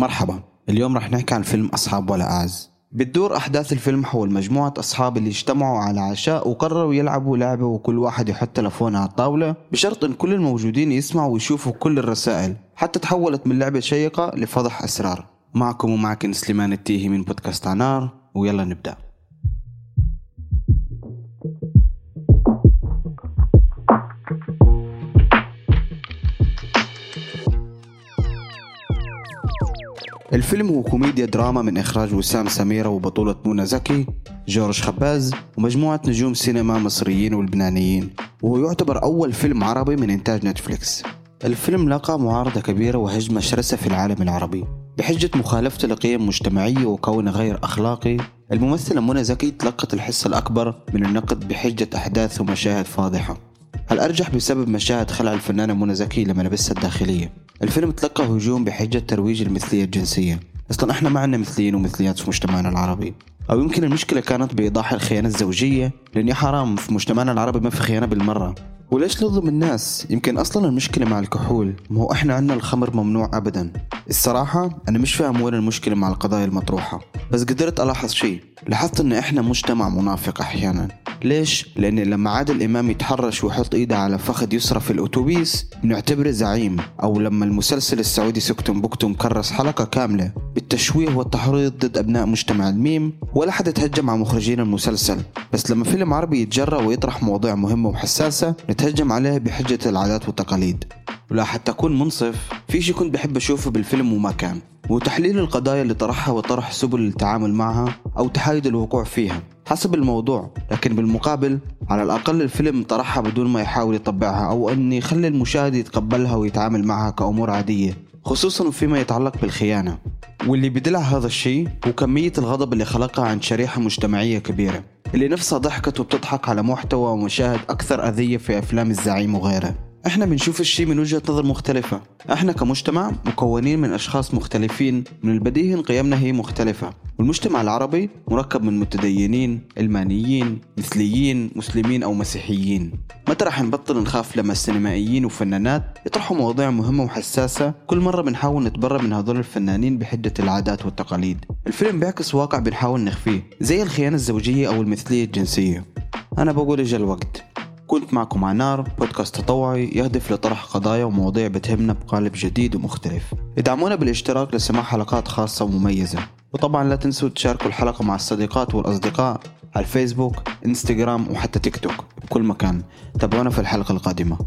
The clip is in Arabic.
مرحبا. اليوم رح نحكي عن فيلم أصحاب ولا أعز بتدور أحداث الفيلم حول مجموعة أصحاب اللي اجتمعوا على عشاء وقرروا يلعبوا لعبة وكل واحد يحط تلفونه على الطاولة بشرط إن كل الموجودين يسمعوا ويشوفوا كل الرسائل حتى تحولت من لعبة شيقة لفضح أسرار. معكم ومعك سليمان التيهي من بودكاست عنار ويلا نبدأ. الفيلم هو كوميديا دراما من إخراج وسام سميرة وبطولة منى زكي جورج خباز ومجموعة نجوم سينما مصريين ولبنانيين. وهو يعتبر أول فيلم عربي من إنتاج نتفليكس. الفيلم لقى معارضة كبيرة وهجمة شرسة في العالم العربي. بحجة مخالفته لقيم مجتمعية وكونه غير أخلاقي الممثلة منى زكي تلقت الحصة الأكبر من النقد بحجة أحداث ومشاهد فاضحة. الأرجح بسبب مشاهد خلع الفنانة منى زكي لملابسها الداخلية؟ الفيلم تلقى هجوم بحجة ترويج المثلية الجنسية. أصلا إحنا ما عندنا مثليين ومثليات في مجتمعنا العربي. أو يمكن المشكلة كانت بإيضاح الخيانة الزوجية لأن يا حرام في مجتمعنا العربي ما في خيانة بالمرة. وليش نظلم الناس؟ يمكن أصلا المشكلة مع الكحول. ما هو إحنا عندنا الخمر ممنوع أبدا. الصراحة أنا مش فاهم وين المشكلة مع القضايا المطروحة. بس قدرت ألاحظ شيء. لاحظت إن إحنا مجتمع منافق أحيانا. ليش؟ لأن لما عادل إمام يتحرش ويحط إيده على فخذ يسرى في الأتوبيس بنعتبره زعيم. أو لما المسلسل السعودي سكتم بكتم كرس حلقة كاملة. بالتشويه والتحريض ضد أبناء مجتمع الميم ولا حد تهجم على مخرجين المسلسل. بس لما فيلم عربي يتجرأ ويطرح مواضيع مهمة وحساسة نتهجم عليه بحجة العادات والتقاليد. ولا حتى أكون منصف. في شي كنت بحب أشوفه بالفيلم وما كان. وتحليل القضايا اللي طرحها وطرح سبل التعامل معها أو تحايد الوقوع فيها. حسب الموضوع لكن بالمقابل على الأقل الفيلم طرحها بدون ما يحاول يطبعها أو أن يخلي المشاهد يتقبلها ويتعامل معها كأمور عادية خصوصا فيما يتعلق بالخيانة. واللي بدل على هذا الشيء هو كمية الغضب اللي خلقها عند شريحة مجتمعية كبيرة اللي نفسها ضحكت وبتضحك على محتوى ومشاهد أكثر أذية في أفلام الزعيم وغيره إحنا بنشوف الشيء من وجهة نظر مختلفة. إحنا كمجتمع مكونين من أشخاص مختلفين. من البديهي ان قيمنا هي مختلفة. والمجتمع العربي مركب من متدينين علمانيين مثليين مسلمين أو مسيحيين. متى رح نبطل نخاف لما السينمائيين وفنانات يطرحوا مواضيع مهمة وحساسة؟ كل مرة بنحاول نتبرى من هذول الفنانين بحدة العادات والتقاليد. الفيلم بيعكس واقع بنحاول نخفيه زي الخيانة الزوجية أو المثلية الجنسية. أنا بقول إجا الوقت. كنت معكم عنار بودكاست تطوعي يهدف لطرح قضايا ومواضيع بتهمنا بقالب جديد ومختلف. ادعمونا بالاشتراك لسماع حلقات خاصة ومميزة. وطبعا لا تنسوا تشاركوا الحلقة مع الصديقات والأصدقاء على الفيسبوك إنستغرام وحتى تيك توك بكل مكان. تابعونا في الحلقة القادمة.